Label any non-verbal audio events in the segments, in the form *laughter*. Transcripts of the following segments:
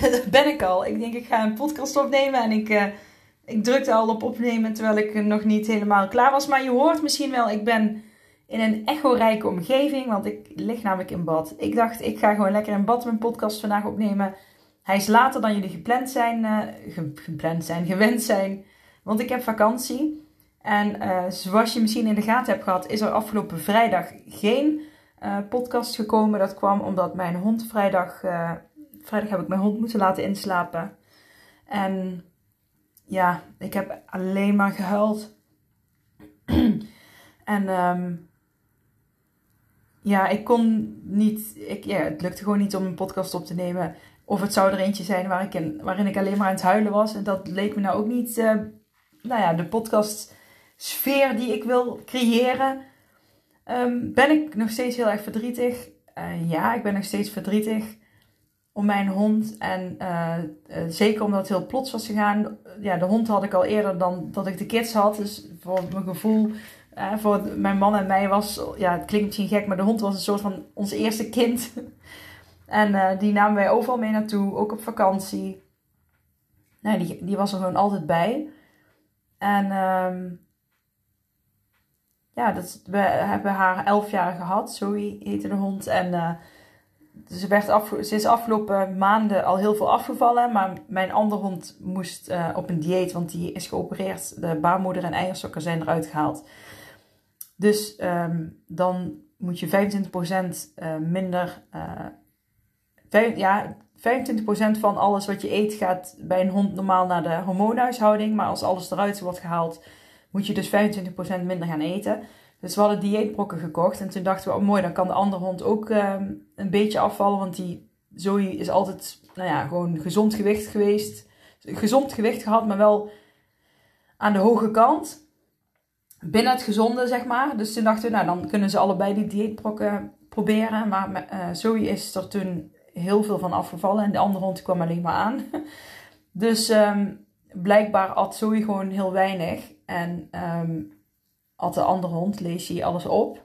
Daar *laughs* ben ik al. Ik denk ik ga een podcast opnemen en ik, uh, ik drukte al op opnemen terwijl ik nog niet helemaal klaar was. Maar je hoort misschien wel, ik ben in een echo-rijke omgeving, want ik lig namelijk in bad. Ik dacht, ik ga gewoon lekker in bad mijn podcast vandaag opnemen. Hij is later dan jullie gepland zijn, uh, gepland zijn, *laughs* gewend zijn, want ik heb vakantie. En uh, zoals je misschien in de gaten hebt gehad, is er afgelopen vrijdag geen podcast gekomen. Dat kwam omdat mijn hond vrijdag vrijdag heb ik mijn hond moeten laten inslapen. En ja, ik heb alleen maar gehuild. *clears throat* en um, ja, ik kon niet. Ik, ja, het lukte gewoon niet om een podcast op te nemen. Of het zou er eentje zijn ik in, waarin ik alleen maar aan het huilen was. En dat leek me nou ook niet. Uh, nou ja, de podcast sfeer die ik wil creëren. Um, ben ik nog steeds heel erg verdrietig? Uh, ja, ik ben nog steeds verdrietig om mijn hond. En uh, zeker omdat het heel plots was gegaan. Ja, de hond had ik al eerder dan dat ik de kids had. Dus voor mijn gevoel, uh, voor mijn man en mij was, ja, het klinkt misschien gek, maar de hond was een soort van ons eerste kind. *laughs* en die namen wij overal mee naartoe, ook op vakantie. Nee, die, die was er gewoon altijd bij. En um, ja, dat, we hebben haar elf jaar gehad, Zoe heette de hond. En ze, werd af, is afgelopen maanden al heel veel afgevallen. Maar mijn andere hond moest uh, op een dieet, want die is geopereerd. De baarmoeder en eierstokken zijn eruit gehaald. Dus um, dan moet je 25% uh, minder. Uh, ja, 25% van alles wat je eet gaat bij een hond normaal naar de hormoonhuishouding. Maar als alles eruit wordt gehaald, moet je dus 25% minder gaan eten. Dus we hadden dieetbrokken gekocht. En toen dachten we, oh mooi, dan kan de andere hond ook um, een beetje afvallen. Want die Zoe is altijd, nou ja, gewoon gezond gewicht geweest. Gezond gewicht gehad, maar wel aan de hoge kant. Binnen het gezonde, zeg maar. Dus toen dachten we, nou, dan kunnen ze allebei die dieetbrokken proberen. Maar uh, Zoe is er toen heel veel van afgevallen. En de andere hond kwam alleen maar aan. *laughs* Dus um, blijkbaar at Zoe gewoon heel weinig. En um, had de andere hond, je alles op.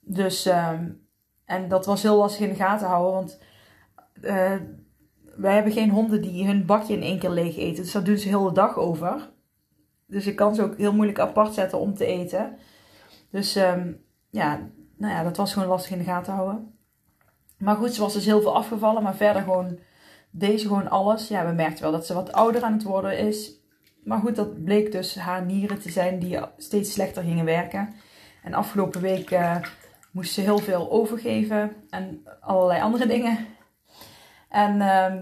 Dus, um, en dat was heel lastig in de gaten houden, want uh, wij hebben geen honden die hun bakje in één keer leeg eten. Dus daar doen ze heel de dag over. Dus ik kan ze ook heel moeilijk apart zetten om te eten. Dus um, ja, nou ja, dat was gewoon lastig in de gaten houden. Maar goed, ze was dus heel veel afgevallen, maar verder gewoon deze gewoon alles. Ja, we merkten wel dat ze wat ouder aan het worden is. Maar goed, dat bleek dus haar nieren te zijn die steeds slechter gingen werken. En afgelopen week uh, moest ze heel veel overgeven en allerlei andere *laughs* dingen. En uh,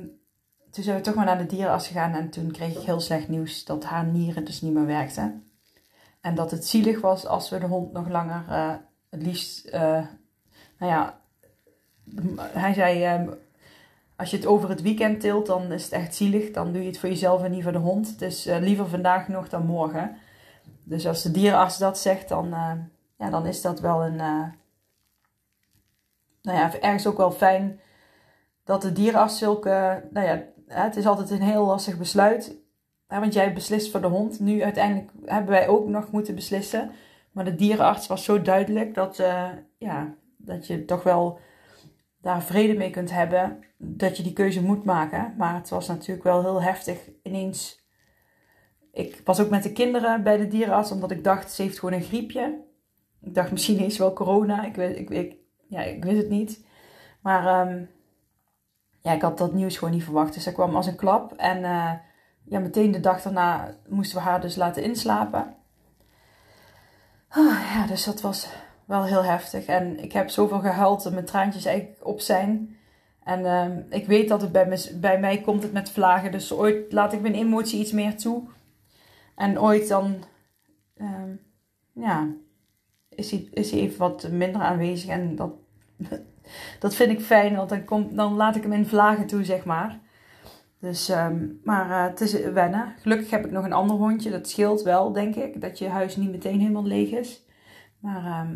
toen zijn we toch maar naar de dierenarts gegaan en toen kreeg ik heel slecht nieuws dat haar nieren dus niet meer werkten. En dat het zielig was als we de hond nog langer, uh, het liefst, uh, nou ja, hij zei, ehm, als je het over het weekend tilt, dan is het echt zielig. Dan doe je het voor jezelf en niet voor de hond. Is uh, liever vandaag nog dan morgen. Dus als de dierenarts dat zegt, dan, uh, ja, dan is dat wel een. Uh, nou ja, ergens ook wel fijn dat de dierenarts zulke. Nou ja, het is altijd een heel lastig besluit. Want jij beslist voor de hond. Nu uiteindelijk hebben wij ook nog moeten beslissen. Maar de dierenarts was zo duidelijk dat, ja, dat je toch wel daar vrede mee kunt hebben dat je die keuze moet maken. Maar het was natuurlijk wel heel heftig ineens. Ik was ook met de kinderen bij de dierenarts, omdat ik dacht, ze heeft gewoon een griepje. Ik dacht, misschien is wel corona. Ik, weet, ik, ja, ik wist het niet. Maar um, ja, ik had dat nieuws gewoon niet verwacht. Dus dat kwam als een klap. En uh, ja, meteen de dag daarna moesten we haar dus laten inslapen. Ah, ja, dus dat was wel heel heftig. En ik heb zoveel gehuild dat mijn traantjes eigenlijk op zijn. En uh, ik weet dat het bij, bij mij komt het met vlagen. Dus ooit laat ik mijn emotie iets meer toe. En ooit dan ehm, ja, is hij, is hij even wat minder aanwezig. En dat, *laughs* dat vind ik fijn, want dan, komt, dan laat ik hem in vlagen toe, zeg maar. Dus, ehm, maar uh, het is wennen. Gelukkig heb ik nog een ander hondje. Dat scheelt wel, denk ik. Dat je huis niet meteen helemaal leeg is. Maar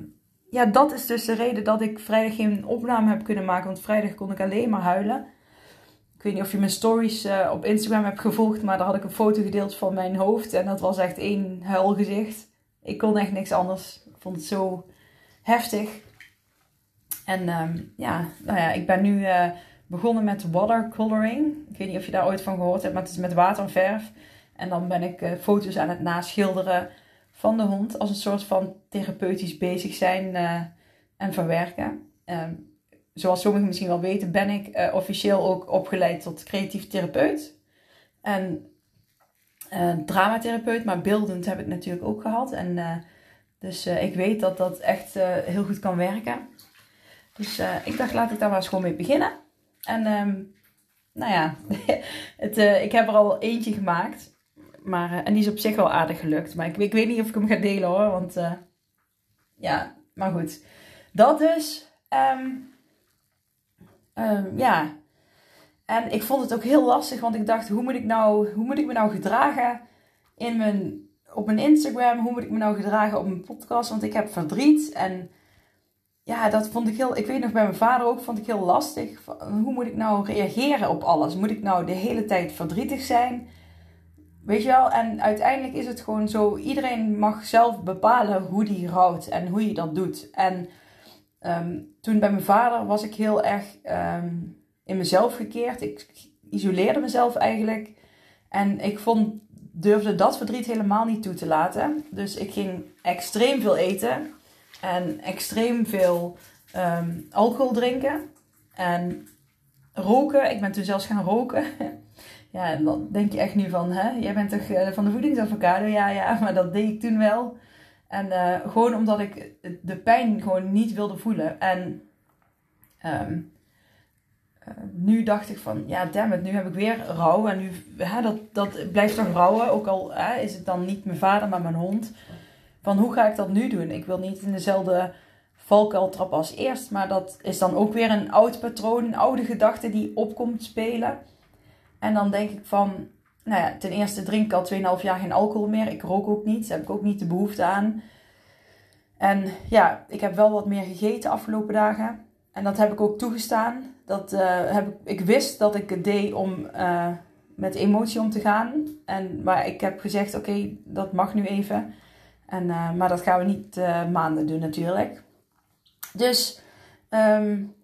ja, dat is dus de reden dat ik vrijdag geen opname heb kunnen maken. Want vrijdag kon ik alleen maar huilen. Ik weet niet of je mijn stories uh, op Instagram hebt gevolgd. Maar daar had ik een foto gedeeld van mijn hoofd. En dat was echt één huilgezicht. Ik kon echt niks anders. Ik vond het zo heftig. En um, ja, nou ja, ik ben nu... Uh, begonnen met watercoloring. Ik weet niet of je daar ooit van gehoord hebt, maar het is met waterverf. En dan ben ik uh, foto's aan het naschilderen van de hond als een soort van therapeutisch bezig zijn uh, en verwerken. Uh, zoals sommigen misschien wel weten, ben ik uh, officieel ook opgeleid tot creatief therapeut. En dramatherapeut, maar beeldend heb ik natuurlijk ook gehad. En dus ik weet dat dat echt heel goed kan werken. Dus ik dacht, laat ik daar maar eens gewoon mee beginnen. En um, nou ja, *laughs* het, ik heb er al eentje gemaakt. Maar, uh, en die is op zich wel aardig gelukt. Maar ik, ik, weet niet of ik hem ga delen hoor. Want uh, ja, maar goed. Dat dus. Um, um, ja. En ik vond het ook heel lastig. Want ik dacht, hoe moet ik, nou, hoe moet ik me nou gedragen in mijn, op mijn Instagram? Hoe moet ik me nou gedragen op mijn podcast? Want ik heb verdriet. En ja, dat vond ik heel. Ik weet nog bij mijn vader ook, vond ik heel lastig. Hoe moet ik nou reageren op alles? Moet ik nou de hele tijd verdrietig zijn? Weet je wel? En uiteindelijk is het gewoon zo: iedereen mag zelf bepalen hoe die rouwt en hoe je dat doet. En um, toen bij mijn vader was ik heel erg um, in mezelf gekeerd. Ik isoleerde mezelf eigenlijk. En ik vond, durfde dat verdriet helemaal niet toe te laten. Dus ik ging extreem veel eten. En extreem veel um, alcohol drinken. En roken. Ik ben toen zelfs gaan roken. *laughs* ja, dan denk je echt nu van, hè, jij bent toch uh, van de voedingsavocado? Ja, ja, *laughs* maar dat deed ik toen wel. En uh, gewoon omdat ik de pijn gewoon niet wilde voelen. En um, uh, nu dacht ik van, ja, damn it, nu heb ik weer rouw. En nu, hè, dat, dat blijft toch rouwen. Ook al hè, is het dan niet mijn vader, maar mijn hond van hoe ga ik dat nu doen? Ik wil niet in dezelfde valkuil trappen als eerst, maar dat is dan ook weer een oud patroon, een oude gedachte die opkomt spelen. En dan denk ik van, nou ja, ten eerste drink ik al 2,5 jaar geen alcohol meer. Ik rook ook niet, daar heb ik ook niet de behoefte aan. En ja, ik heb wel wat meer gegeten de afgelopen dagen. En dat heb ik ook toegestaan. Dat, uh, heb ik, ik wist dat ik het deed om uh, met emotie om te gaan. En, maar ik heb gezegd, oké, dat mag nu even. En, uh, maar dat gaan we niet maanden doen natuurlijk. Dus um,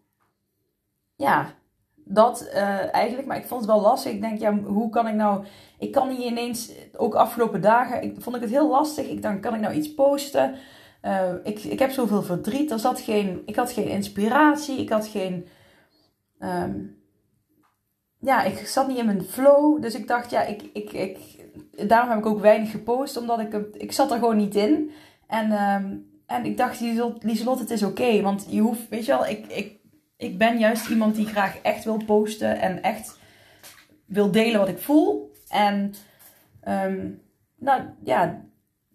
ja, dat uh, eigenlijk. Maar ik vond het wel lastig. Ik denk, ja, hoe kan ik nou... Ik kan niet ineens, ook afgelopen dagen, ik, vond ik het heel lastig. Ik dacht, kan ik nou iets posten? ik, ik heb zoveel verdriet. Er zat geen, ik had geen inspiratie. Ik had geen... Um, ja, ik zat niet in mijn flow. Dus ik dacht, ja, ik, ik, ik, daarom heb ik ook weinig gepost. Omdat ik, ik zat er gewoon niet in. En, um, en ik dacht, Lieselot, het is oké. Want je hoeft, weet je wel, ik, ik, ik ben juist iemand die graag echt wil posten. En echt wil delen wat ik voel. En um, nou ja,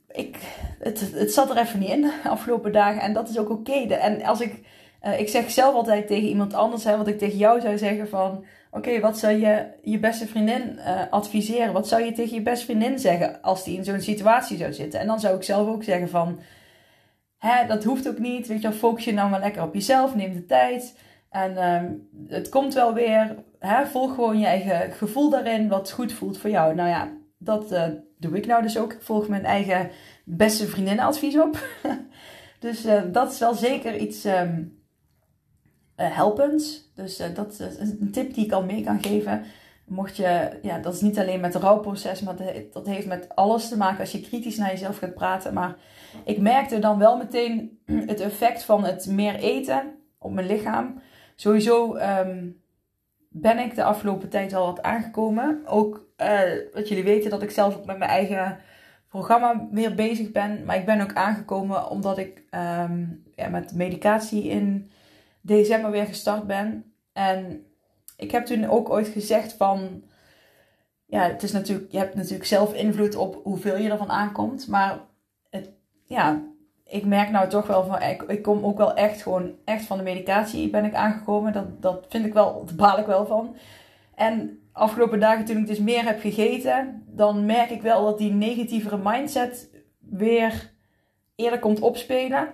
ik, het, het zat er even niet in de *laughs* afgelopen dagen. En dat is ook oké. En als ik, uh, ik zeg zelf altijd tegen iemand anders, hè, wat ik tegen jou zou zeggen van Oké, wat zou je je beste vriendin uh, adviseren? Wat zou je tegen je beste vriendin zeggen als die in zo'n situatie zou zitten? En dan zou ik zelf ook zeggen van, hè, dat hoeft ook niet. Weet je, focus je nou maar lekker op jezelf, neem de tijd. En um, het komt wel weer. Hè, volg gewoon je eigen gevoel daarin, wat goed voelt voor jou. Nou ja, dat uh, doe ik nou dus ook. Ik volg mijn eigen beste vriendin advies op. *laughs* dus uh, dat is wel zeker iets... Um, uh, helpend. Dus dat is een tip die ik al mee kan geven. Mocht je, ja, dat is niet alleen met het rouwproces, maar dat heeft met alles te maken als je kritisch naar jezelf gaat praten. Maar ik merkte dan wel meteen *clears throat* het effect van het meer eten op mijn lichaam. Sowieso um, ben ik de afgelopen tijd wel wat aangekomen. Ook uh, dat jullie weten dat ik zelf ook met mijn eigen programma weer bezig ben. Maar ik ben ook aangekomen omdat ik um, ja, met medicatie in december weer gestart ben. En ik heb toen ook ooit gezegd van, ja, het is natuurlijk, je hebt natuurlijk zelf invloed op hoeveel je ervan aankomt. Maar ja, ik merk nou toch wel van, ik, ik kom ook wel echt gewoon, echt van de medicatie ben ik aangekomen. Dat, dat vind ik wel, daar baal ik wel van. En afgelopen dagen toen ik dus meer heb gegeten, dan merk ik wel dat die negatievere mindset weer eerder komt opspelen.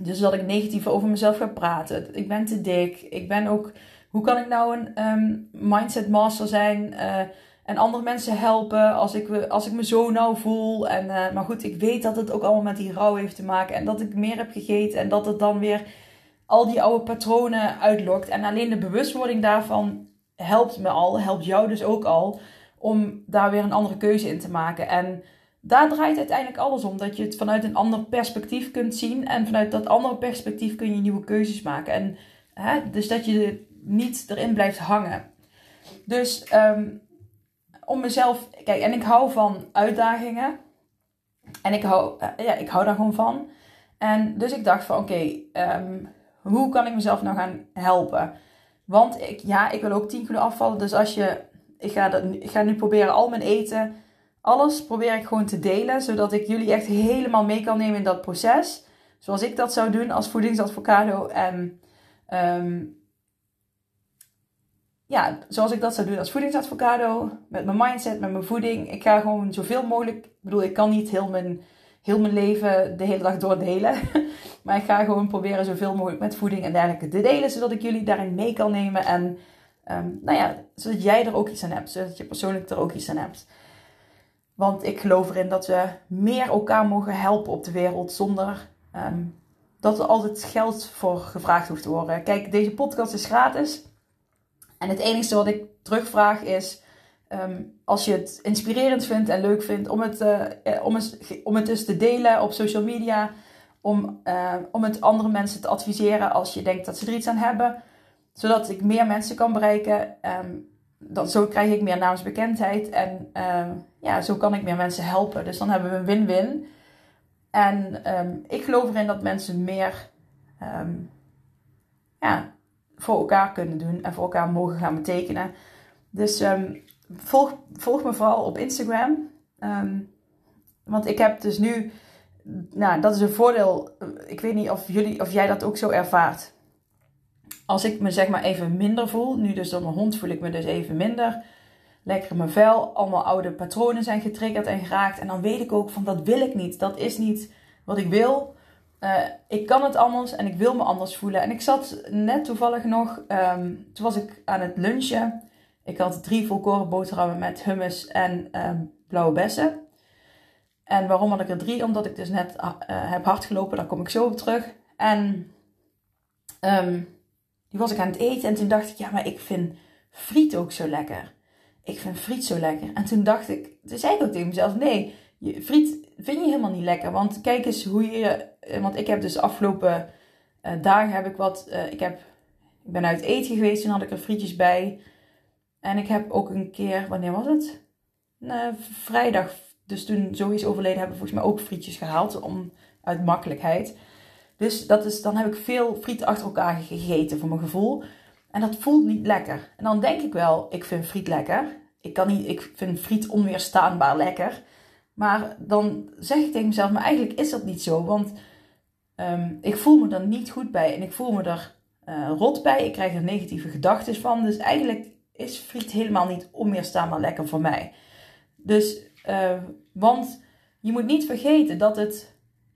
Dus dat ik negatief over mezelf ga praten. Ik ben te dik. Ik ben ook. Hoe kan ik nou een ehm, mindset master zijn? Uh, en andere mensen helpen als ik, als ik me zo nou voel. En, uh, maar goed, ik weet dat het ook allemaal met die rouw heeft te maken. En dat ik meer heb gegeten. En dat het dan weer al die oude patronen uitlokt. En alleen de bewustwording daarvan helpt me al. Helpt jou dus ook al. Om daar weer een andere keuze in te maken. En daar draait uiteindelijk alles om. Dat je het vanuit een ander perspectief kunt zien. En vanuit dat andere perspectief kun je nieuwe keuzes maken. En, hè, dus dat je niet erin blijft hangen. Dus um, om mezelf. Kijk, en ik hou van uitdagingen. En ik hou, eh, ja, ik hou daar gewoon van. En dus ik dacht van oké, ehm, hoe kan ik mezelf nou gaan helpen? Want ik, ja, ik wil ook 10 kilo afvallen. Dus als je. Ik ga, dat, ik ga nu proberen al mijn eten alles probeer ik gewoon te delen, zodat ik jullie echt helemaal mee kan nemen in dat proces. Zoals ik dat zou doen als voedingsadvocado. En um, ja, zoals ik dat zou doen als voedingsadvocado. Met mijn mindset, met mijn voeding. Ik ga gewoon zoveel mogelijk. Ik bedoel, ik kan niet heel mijn, heel mijn leven de hele dag doordelen. *laughs* maar ik ga gewoon proberen zoveel mogelijk met voeding en dergelijke te delen. Zodat ik jullie daarin mee kan nemen. En um, nou ja, zodat jij er ook iets aan hebt. Zodat je persoonlijk er ook iets aan hebt. Want ik geloof erin dat we meer elkaar mogen helpen op de wereld zonder um, dat er altijd geld voor gevraagd hoeft te worden. Kijk, deze podcast is gratis. En het enige wat ik terugvraag is. Um, als je het inspirerend vindt en leuk vindt om het, uh, om het, om het dus te delen op social media. Om, uh, om het andere mensen te adviseren als je denkt dat ze er iets aan hebben. Zodat ik meer mensen kan bereiken. Um, dat, zo krijg ik meer naamsbekendheid en uh, ja, zo kan ik meer mensen helpen. Dus dan hebben we een win-win. En ik geloof erin dat mensen meer ja, voor elkaar kunnen doen en voor elkaar mogen gaan betekenen. Dus um, volg, volg me vooral op Instagram. want ik heb dus nu, nou, dat is een voordeel. Ik weet niet of, jullie, of jij dat ook zo ervaart als ik me zeg maar even minder voel, nu dus door mijn hond voel ik me dus even minder. Lekker in mijn vel, allemaal oude patronen zijn getriggerd en geraakt. En dan weet ik ook van dat wil ik niet. Dat is niet wat ik wil. Uh, ik kan het anders en ik wil me anders voelen. En ik zat net toevallig nog, um, toen was ik aan het lunchen. Ik had drie volkoren boterhammen met hummus en um, blauwe bessen. En waarom had ik er drie? Omdat ik dus net uh, heb hard gelopen, daar kom ik zo op terug. En um, die was ik aan het eten en toen dacht ik, ja, maar ik vind friet ook zo lekker. Ik vind friet zo lekker. En toen dacht ik, toen zei ik ook tegen mezelf, nee, friet vind je helemaal niet lekker. Want kijk eens hoe je, eh, want ik heb dus afgelopen uh, dagen heb ik wat, uh, ik heb, ik ben uit eten geweest, toen had ik er frietjes bij. En ik heb ook een keer, wanneer was het? Vrijdag, dus toen zoiets overleden, hebben we volgens mij ook frietjes gehaald, om, uit makkelijkheid. Dus dat is, dan heb ik veel friet achter elkaar gegeten voor mijn gevoel. En dat voelt niet lekker. En dan denk ik wel, ik vind friet lekker. Ik, kan niet, ik vind friet onweerstaanbaar lekker. Maar dan zeg ik tegen mezelf, maar eigenlijk is dat niet zo. Want um, ik voel me er niet goed bij. En ik voel me er uh, rot bij. Ik krijg er negatieve gedachten van. Dus eigenlijk is friet helemaal niet onweerstaanbaar lekker voor mij. Dus, uh, want je moet niet vergeten dat het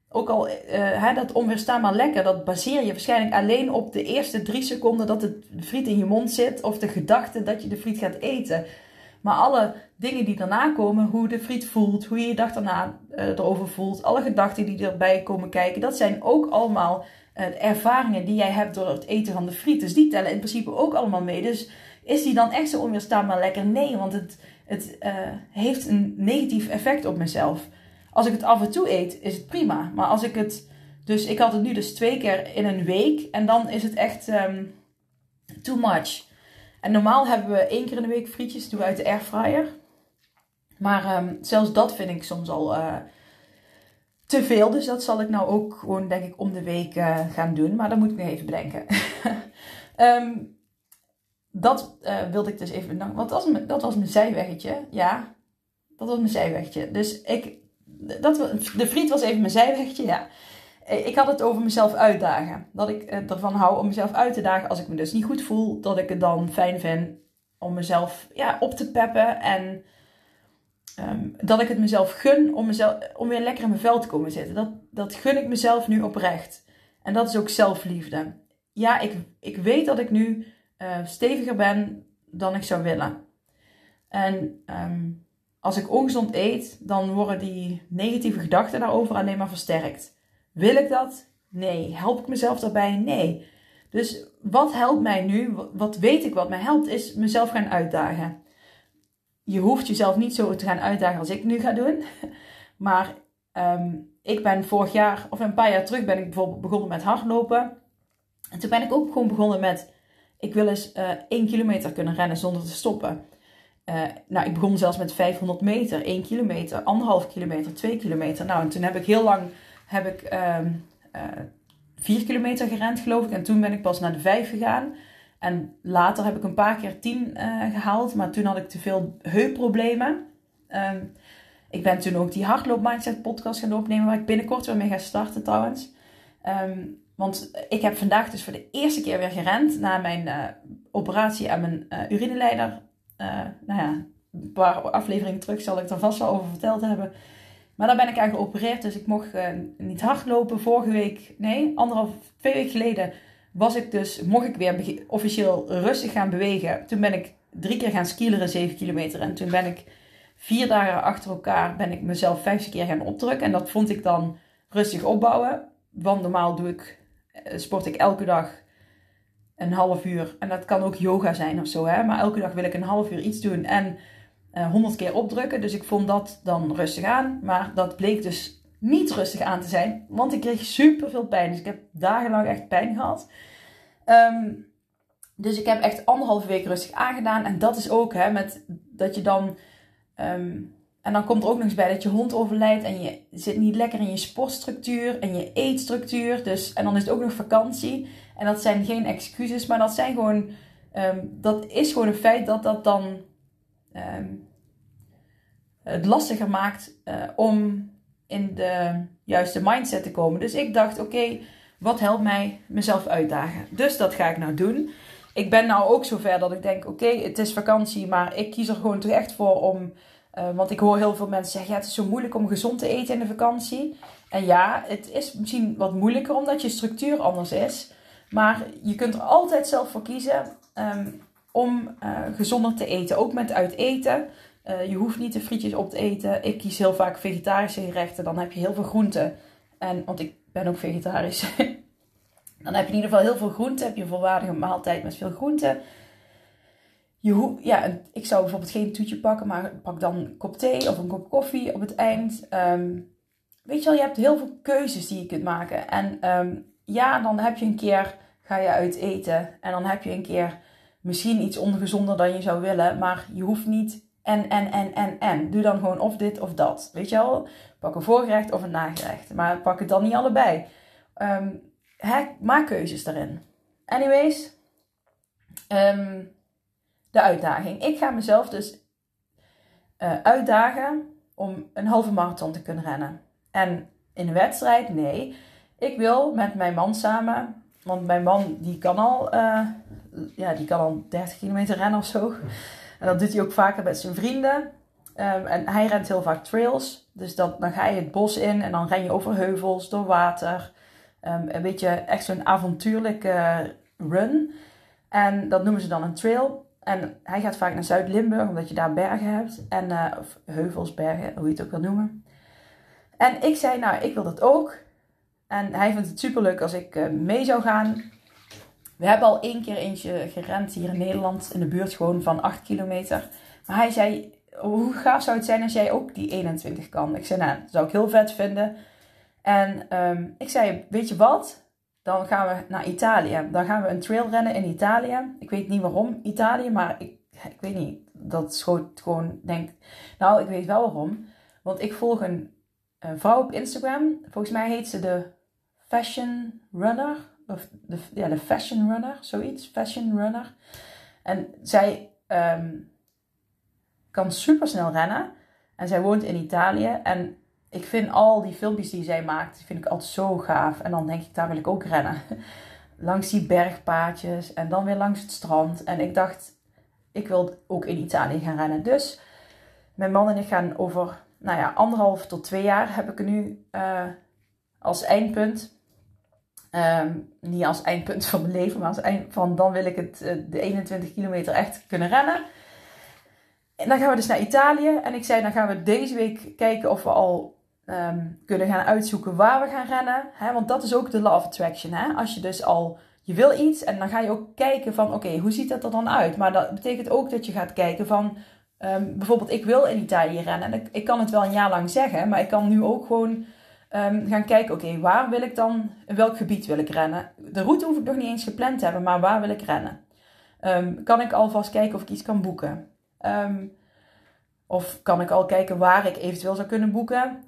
ook al uh, hè, dat onweerstaanbaar lekker, dat baseer je waarschijnlijk alleen op de eerste drie seconden dat het friet in je mond zit. Of de gedachte dat je de friet gaat eten. Maar alle dingen die daarna komen, hoe de friet voelt, hoe je je dag daarna uh, erover voelt, alle gedachten die erbij komen kijken, dat zijn ook allemaal uh, ervaringen die jij hebt door het eten van de friet. Dus die tellen in principe ook allemaal mee. Dus is die dan echt zo onweerstaanbaar lekker? Nee, want het, het uh, heeft een negatief effect op mezelf. Als ik het af en toe eet, is het prima. Maar als ik het. Dus ik had het nu dus twee keer in een week. En dan is het echt um, too much. En normaal hebben we één keer in de week frietjes doen we uit de airfryer. Maar um, zelfs dat vind ik soms al uh, te veel. Dus dat zal ik nou ook gewoon, denk ik, om de week uh, gaan doen. Maar dat moet ik nog even bedenken. um, *laughs* dat uh, wilde ik dus even bedanken. Want dat was, mijn, dat was zijweggetje. Ja, dat was mijn zijweggetje. Dus ik dat, de friet was even mijn zijwegje, ja. Ik had het over mezelf uitdagen. Dat ik ervan hou om mezelf uit te dagen als ik me dus niet goed voel. Dat ik het dan fijn vind om mezelf ja, op te peppen. En Ehm, dat ik het mezelf gun om, mezelf, om weer lekker in mijn vel te komen zitten. Dat, dat gun ik mezelf nu oprecht. En dat is ook zelfliefde. Ja, ik, ik weet dat ik nu uh, steviger ben dan ik zou willen. En ehm, als ik ongezond eet, dan worden die negatieve gedachten daarover alleen maar versterkt. Wil ik dat? Nee. Help ik mezelf daarbij? Nee. Dus wat helpt mij nu? Wat weet ik wat mij helpt, is mezelf gaan uitdagen je hoeft jezelf niet zo te gaan uitdagen als ik nu ga doen. *laughs* Maar ehm, ik ben vorig jaar, of een paar jaar terug, ben ik bijvoorbeeld begonnen met hardlopen. En toen ben ik ook gewoon begonnen met, ik wil eens eh, 1 kilometer kunnen rennen zonder te stoppen. Uh, nou, ik begon zelfs met 500 meter, 1 kilometer, 1,5 kilometer, 2 kilometer. Nou, en toen heb ik heel lang, heb ik um, uh, 4 kilometer gerend geloof ik. En toen ben ik pas naar de 5 gegaan. En later heb ik een paar keer tien uh, gehaald, maar toen had ik te veel heupproblemen. Um, ik ben toen ook die hardloop mindset podcast gaan opnemen, waar ik binnenkort weer mee ga starten trouwens. Um, want ik heb vandaag dus voor de eerste keer weer gerend na mijn uh, operatie aan mijn uh, urineleider. nou ja, een paar afleveringen terug zal ik er vast wel over verteld hebben. Maar daar ben ik aan geopereerd, dus ik mocht niet hardlopen. Vorige week, nee, anderhalf, twee weken geleden was ik dus, mocht ik weer officieel rustig gaan bewegen. Toen ben ik drie keer gaan skileren, 7 kilometer. En toen ben ik vier dagen achter elkaar, ben ik mezelf vijf keer gaan opdrukken. En dat vond ik dan rustig opbouwen. Want normaal doe ik, eh, sport ik elke dag een half uur. En dat kan ook yoga zijn of zo. Hè? Maar elke dag wil ik een half uur iets doen en uh, 100 keer opdrukken. Dus ik vond dat dan rustig aan. Maar dat bleek dus niet rustig aan te zijn. Want ik kreeg super veel pijn. Dus ik heb dagenlang echt pijn gehad. Ehm, dus ik heb echt anderhalve week rustig aangedaan. En dat is ook hè, met dat je dan. Ehm, en dan komt er ook nog eens bij dat je hond overlijdt. En je zit niet lekker in je sportstructuur en je eetstructuur. Dus, en dan is het ook nog vakantie. En dat zijn geen excuses, maar dat zijn gewoon. Um, dat is gewoon een feit dat dat dan. Het lastiger maakt uh, om in de juiste mindset te komen. Dus ik dacht, oké, wat helpt mij mezelf uitdagen? Dus dat ga ik nou doen. Ik ben nou ook zover dat ik denk, oké, het is vakantie, maar ik kies er gewoon toch echt voor om... Uh, want ik hoor heel veel mensen zeggen, ja, het is zo moeilijk om gezond te eten in de vakantie. En ja, het is misschien wat moeilijker omdat je structuur anders is. Maar je kunt er altijd zelf voor kiezen um, om uh, gezonder te eten. Ook met uit eten. Uh, je hoeft niet de frietjes op te eten. Ik kies heel vaak vegetarische gerechten. Dan heb je heel veel groenten. En, want ik ben ook vegetarisch. *laughs* dan heb je in ieder geval heel veel groenten. Heb je een volwaardige maaltijd met veel groenten. Je ja, ik zou bijvoorbeeld geen toetje pakken, maar pak dan een kop thee of een kop koffie op het eind. Um, weet je wel, je hebt heel veel keuzes die je kunt maken. En um, ja, dan heb je een keer, ga je uit eten. En dan heb je een keer misschien iets ongezonder dan je zou willen. Maar je hoeft niet en, en, en, en, en. Doe dan gewoon of dit of dat. Weet je wel? Pak een voorgerecht of een nagerecht. Maar pak het dan niet allebei. Um, maak keuzes daarin. Anyways. Um, de uitdaging. Ik ga mezelf dus uh, uitdagen om een halve marathon te kunnen rennen. En in een wedstrijd, nee. Ik wil met mijn man samen, want mijn man die kan al, uh, ja, die kan al 30 kilometer rennen of zo. En dat doet hij ook vaker met zijn vrienden. Um, en hij rent heel vaak trails. Dus dan ga je het bos in en dan ren je over heuvels, door water. Um, een beetje echt zo'n avontuurlijke run. En dat noemen ze dan een trail. En hij gaat vaak naar Zuid-Limburg, omdat je daar bergen hebt. En, uh, of heuvels, bergen, hoe je het ook wil noemen. En ik zei, nou, ik wil dat ook. En hij vindt het super leuk als ik uh, mee zou gaan. We hebben al één keer eentje gerend hier in Nederland, in de buurt gewoon van 8 kilometer. Maar hij zei, hoe gaaf zou het zijn als jij ook die 21 kan? Ik zei, nou, dat zou ik heel vet vinden. En um, ik zei, weet je wat? Dan gaan we naar Italië. Dan gaan we een trail rennen in Italië. Ik weet niet waarom Italië, maar ik, ik weet niet. Dat schoot gewoon, denk Nou, ik weet wel waarom. Want ik volg een, een vrouw op Instagram. Volgens mij heet ze de Fashion Runner of de, ja, de Fashion Runner, zoiets, Fashion Runner. En zij um, kan super snel rennen. En zij woont in Italië. En ik vind al die filmpjes die zij maakt, vind ik altijd zo gaaf. En dan denk ik, daar wil ik ook rennen. *laughs* langs die bergpaadjes en dan weer langs het strand. En ik dacht, ik wil ook in Italië gaan rennen. Dus mijn man en ik gaan over, nou ja, anderhalf tot twee jaar heb ik nu uh, als eindpunt. Um, niet als eindpunt van mijn leven, maar als eind van dan wil ik het, uh, de 21 kilometer echt kunnen rennen. En dan gaan we dus naar Italië. En ik zei, dan gaan we deze week kijken of we al um, kunnen gaan uitzoeken waar we gaan rennen. Want dat is ook de of attraction. Hè? Als je dus al, je wil iets en dan ga je ook kijken van, oké, hoe ziet dat er dan uit? Maar dat betekent ook dat je gaat kijken van, um, bijvoorbeeld ik wil in Italië rennen. En ik, kan het wel een jaar lang zeggen, maar ik kan nu ook gewoon um, gaan kijken, oké, waar wil ik dan, in welk gebied wil ik rennen? De route hoef ik nog niet eens gepland te hebben, maar waar wil ik rennen? kan ik alvast kijken of ik iets kan boeken? of kan ik al kijken waar ik eventueel zou kunnen boeken?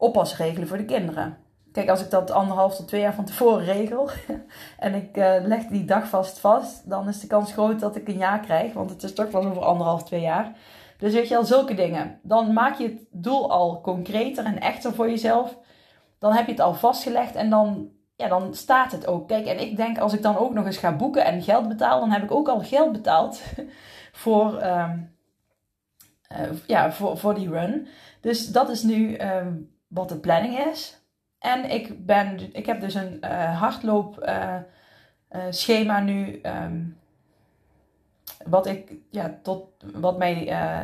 oppasregelen voor de kinderen. Kijk, als ik dat anderhalf tot twee jaar van tevoren regel *laughs* en ik uh, leg die dag vast vast, dan is de kans groot dat ik een jaar krijg, want het is toch wel over anderhalf, twee jaar. Dus weet je al, zulke dingen. Dan maak je het doel al concreter en echter voor jezelf. Dan heb je het al vastgelegd en dan, ja, dan staat het ook. Kijk, en ik denk als ik dan ook nog eens ga boeken en geld betaal, dan heb ik ook al geld betaald *laughs* voor, um, uh, ja, voor, voor die run. Dus dat is nu um, wat de planning is. En ik, ben, ik heb dus een uh, hardloopschema uh, nu. Um, wat, ik, ja, tot, wat mij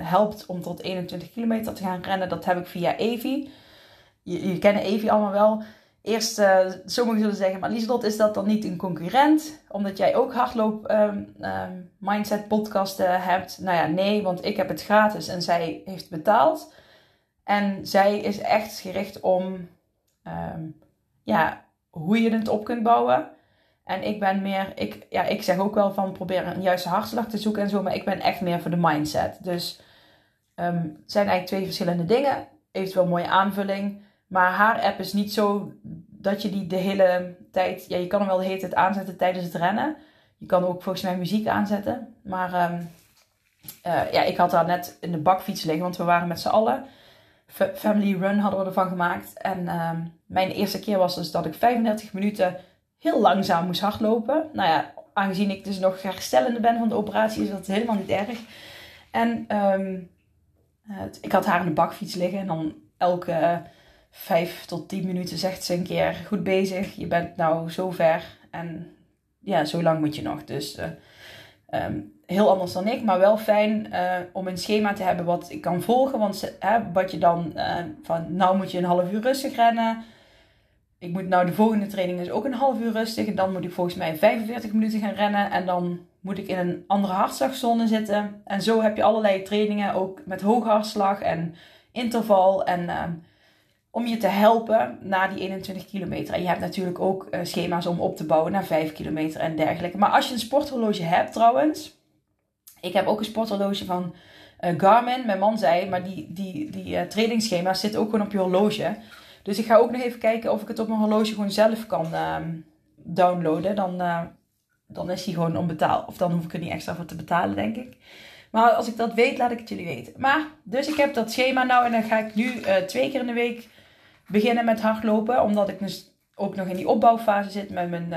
helpt om tot 21 kilometer te gaan rennen. Dat heb ik via Evi. Je, kennen Evi allemaal wel. Eerst, sommigen zullen zeggen, maar Lieselot, is dat dan niet een concurrent? Omdat jij ook hardloop um, um, mindset podcasten hebt. Nou ja, nee, want ik heb het gratis en zij heeft betaald. En zij is echt gericht om um, ja, hoe je het op kunt bouwen. En ik ben meer, ik, ja, ik zeg ook wel van probeer een juiste hartslag te zoeken en zo, maar ik ben echt meer voor de mindset. Dus het zijn eigenlijk twee verschillende dingen. Eventueel mooie aanvulling. Maar haar app is niet zo dat je die de hele tijd, ja, je kan hem wel de hele tijd aanzetten tijdens het rennen. Je kan ook volgens mij muziek aanzetten. Maar um, uh, ja, ik had daar net in de bakfiets liggen, want we waren met z'n allen. Family Run hadden we ervan gemaakt. En uh, mijn eerste keer was dus dat ik 35 minuten heel langzaam moest hardlopen. Nou ja, aangezien ik dus nog herstellende ben van de operatie, is dat helemaal niet erg. En het, ik had haar in de bakfiets liggen en dan elke 5 tot 10 minuten zegt ze een keer goed bezig. Je bent nou zo ver en ja, zo lang moet je nog. Dus uh, um, heel anders dan ik, maar wel fijn uh, om een schema te hebben wat ik kan volgen. Want wat je dan uh, van, nou moet je een half uur rustig rennen. Ik moet nou de volgende training is ook een half uur rustig. En dan moet ik volgens mij 45 minuten gaan rennen. En dan moet ik in een andere hartslagzone zitten. En zo heb je allerlei trainingen, ook met hoge hartslag en interval. En ehm, om je te helpen na die 21 kilometer. En je hebt natuurlijk ook uh, schema's om op te bouwen naar 5 kilometer en dergelijke. Maar als je een sporthorloge hebt trouwens. Ik heb ook een sporthorloge van uh, Garmin. Mijn man zei, maar die, die, die uh, trainingsschema's zitten ook gewoon op je horloge. Dus ik ga ook nog even kijken of ik het op mijn horloge gewoon zelf kan ehm, downloaden. Dan, dan is die gewoon onbetaald. Of dan hoef ik er niet extra voor te betalen, denk ik. Maar als ik dat weet, laat ik het jullie weten. Maar, dus ik heb dat schema nou en dan ga ik nu twee keer in de week beginnen met hardlopen. Omdat ik dus ook nog in die opbouwfase zit met mijn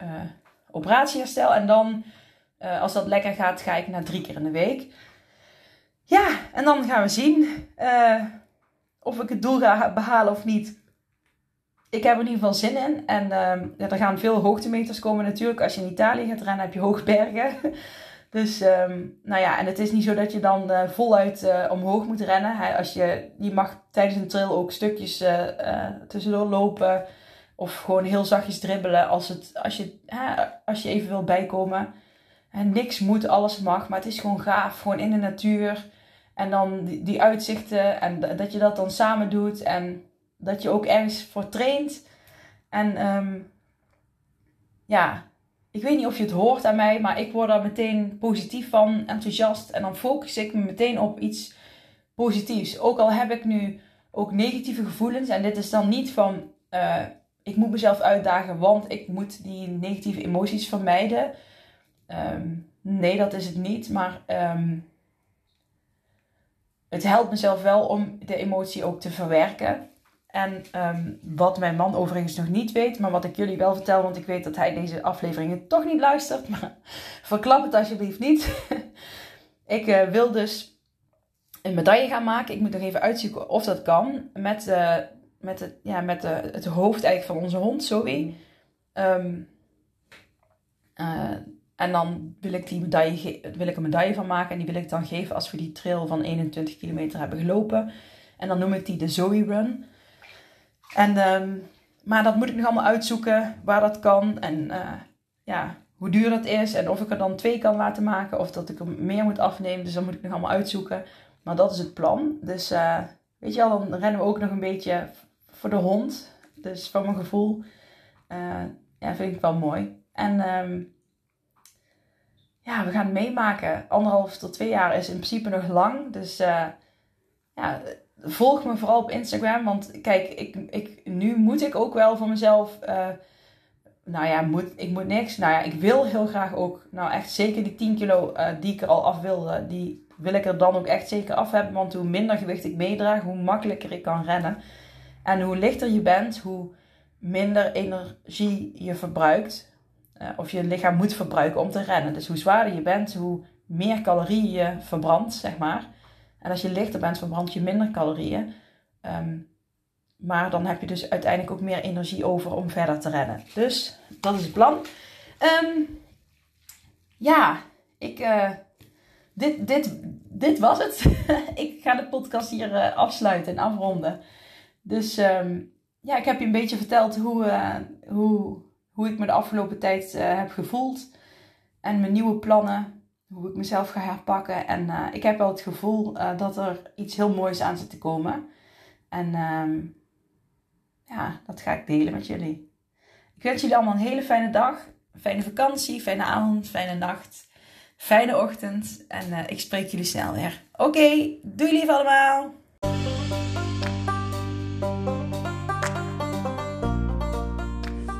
uh, uh, operatieherstel. En dan, uh, als dat lekker gaat, ga ik naar drie keer in de week. Ja, en dan gaan we zien of ik het doel ga behalen of niet. Ik heb er in ieder geval zin in. En er gaan veel hoogtemeters komen natuurlijk. Als je in Italië gaat rennen, heb je hoogbergen. Dus, um, nou ja, en het is niet zo dat je dan uh, voluit uh, omhoog moet rennen. Hè. Als je, je mag tijdens een trail ook stukjes uh, tussendoor lopen. Of gewoon heel zachtjes dribbelen als, het, als, je, als je even wil bijkomen. En niks moet, alles mag. Maar het is gewoon gaaf. Gewoon in de natuur. En dan die, uitzichten. En dat je dat dan samen doet. En dat je ook ergens voor traint. En um, ja, ik weet niet of je het hoort aan mij, maar ik word daar meteen positief van, enthousiast. En dan focus ik me meteen op iets positiefs. Ook al heb ik nu ook negatieve gevoelens. En dit is dan niet van, uh, ik moet mezelf uitdagen, want ik moet die negatieve emoties vermijden. Um, nee, dat is het niet. Maar um, het helpt mezelf wel om de emotie ook te verwerken. En ehm, wat mijn man overigens nog niet weet, maar wat ik jullie wel vertel, want ik weet dat hij deze afleveringen toch niet luistert. Maar *laughs* verklap het alsjeblieft niet. *laughs* ik uh, wil dus een medaille gaan maken. Ik moet nog even uitzoeken of dat kan. Met, uh, met, het, ja, met de, het hoofd eigenlijk van onze hond, Zoe. Um, uh, en dan wil ik, die medaille wil ik een medaille van maken. En die wil ik dan geven als we die trail van 21 kilometer hebben gelopen. En dan noem ik die de Zoe Run. En, um, maar dat moet ik nog allemaal uitzoeken waar dat kan. En uh, ja, hoe duur dat is. En of ik er dan twee kan laten maken. Of dat ik er meer moet afnemen. Dus dat moet ik nog allemaal uitzoeken. Maar dat is het plan. Dus uh, weet je wel, dan rennen we ook nog een beetje voor de hond. Dus van mijn gevoel. Uh, ja, vind ik wel mooi. En um, ja, we gaan het meemaken. Anderhalf tot twee jaar is in principe nog lang. Dus uh, ja, volg me vooral op Instagram. Want kijk, ik, ik, nu moet ik ook wel voor mezelf. Uh, nou ja, moet, ik moet niks. Nou ja, ik wil heel graag ook. Nou, echt zeker die 10 kilo uh, die ik er al af wilde. Die wil ik er dan ook echt zeker af hebben. Want hoe minder gewicht ik meedraag, hoe makkelijker ik kan rennen. En hoe lichter je bent, hoe minder energie je verbruikt. Of je lichaam moet verbruiken om te rennen. Dus hoe zwaarder je bent, hoe meer calorieën je verbrandt, zeg maar. En als je lichter bent, verbrand je minder calorieën. Um, maar dan heb je dus uiteindelijk ook meer energie over om verder te rennen. Dus dat is het plan. Um, ja, ik, uh, dit, dit, dit was het. *laughs* ik ga de podcast hier uh, afsluiten en afronden. Dus um, ja, ik heb je een beetje verteld hoe, uh, hoe, hoe ik me de afgelopen tijd heb gevoeld. En mijn nieuwe plannen hoe ik mezelf ga herpakken. En uh, ik heb wel het gevoel uh, dat er iets heel moois aan zit te komen. En uh, ja, dat ga ik delen met jullie. Ik wens jullie allemaal een hele fijne dag, fijne vakantie, fijne avond, fijne nacht, fijne ochtend. En eh, ik spreek jullie snel weer. Oké, okay, doei lief allemaal!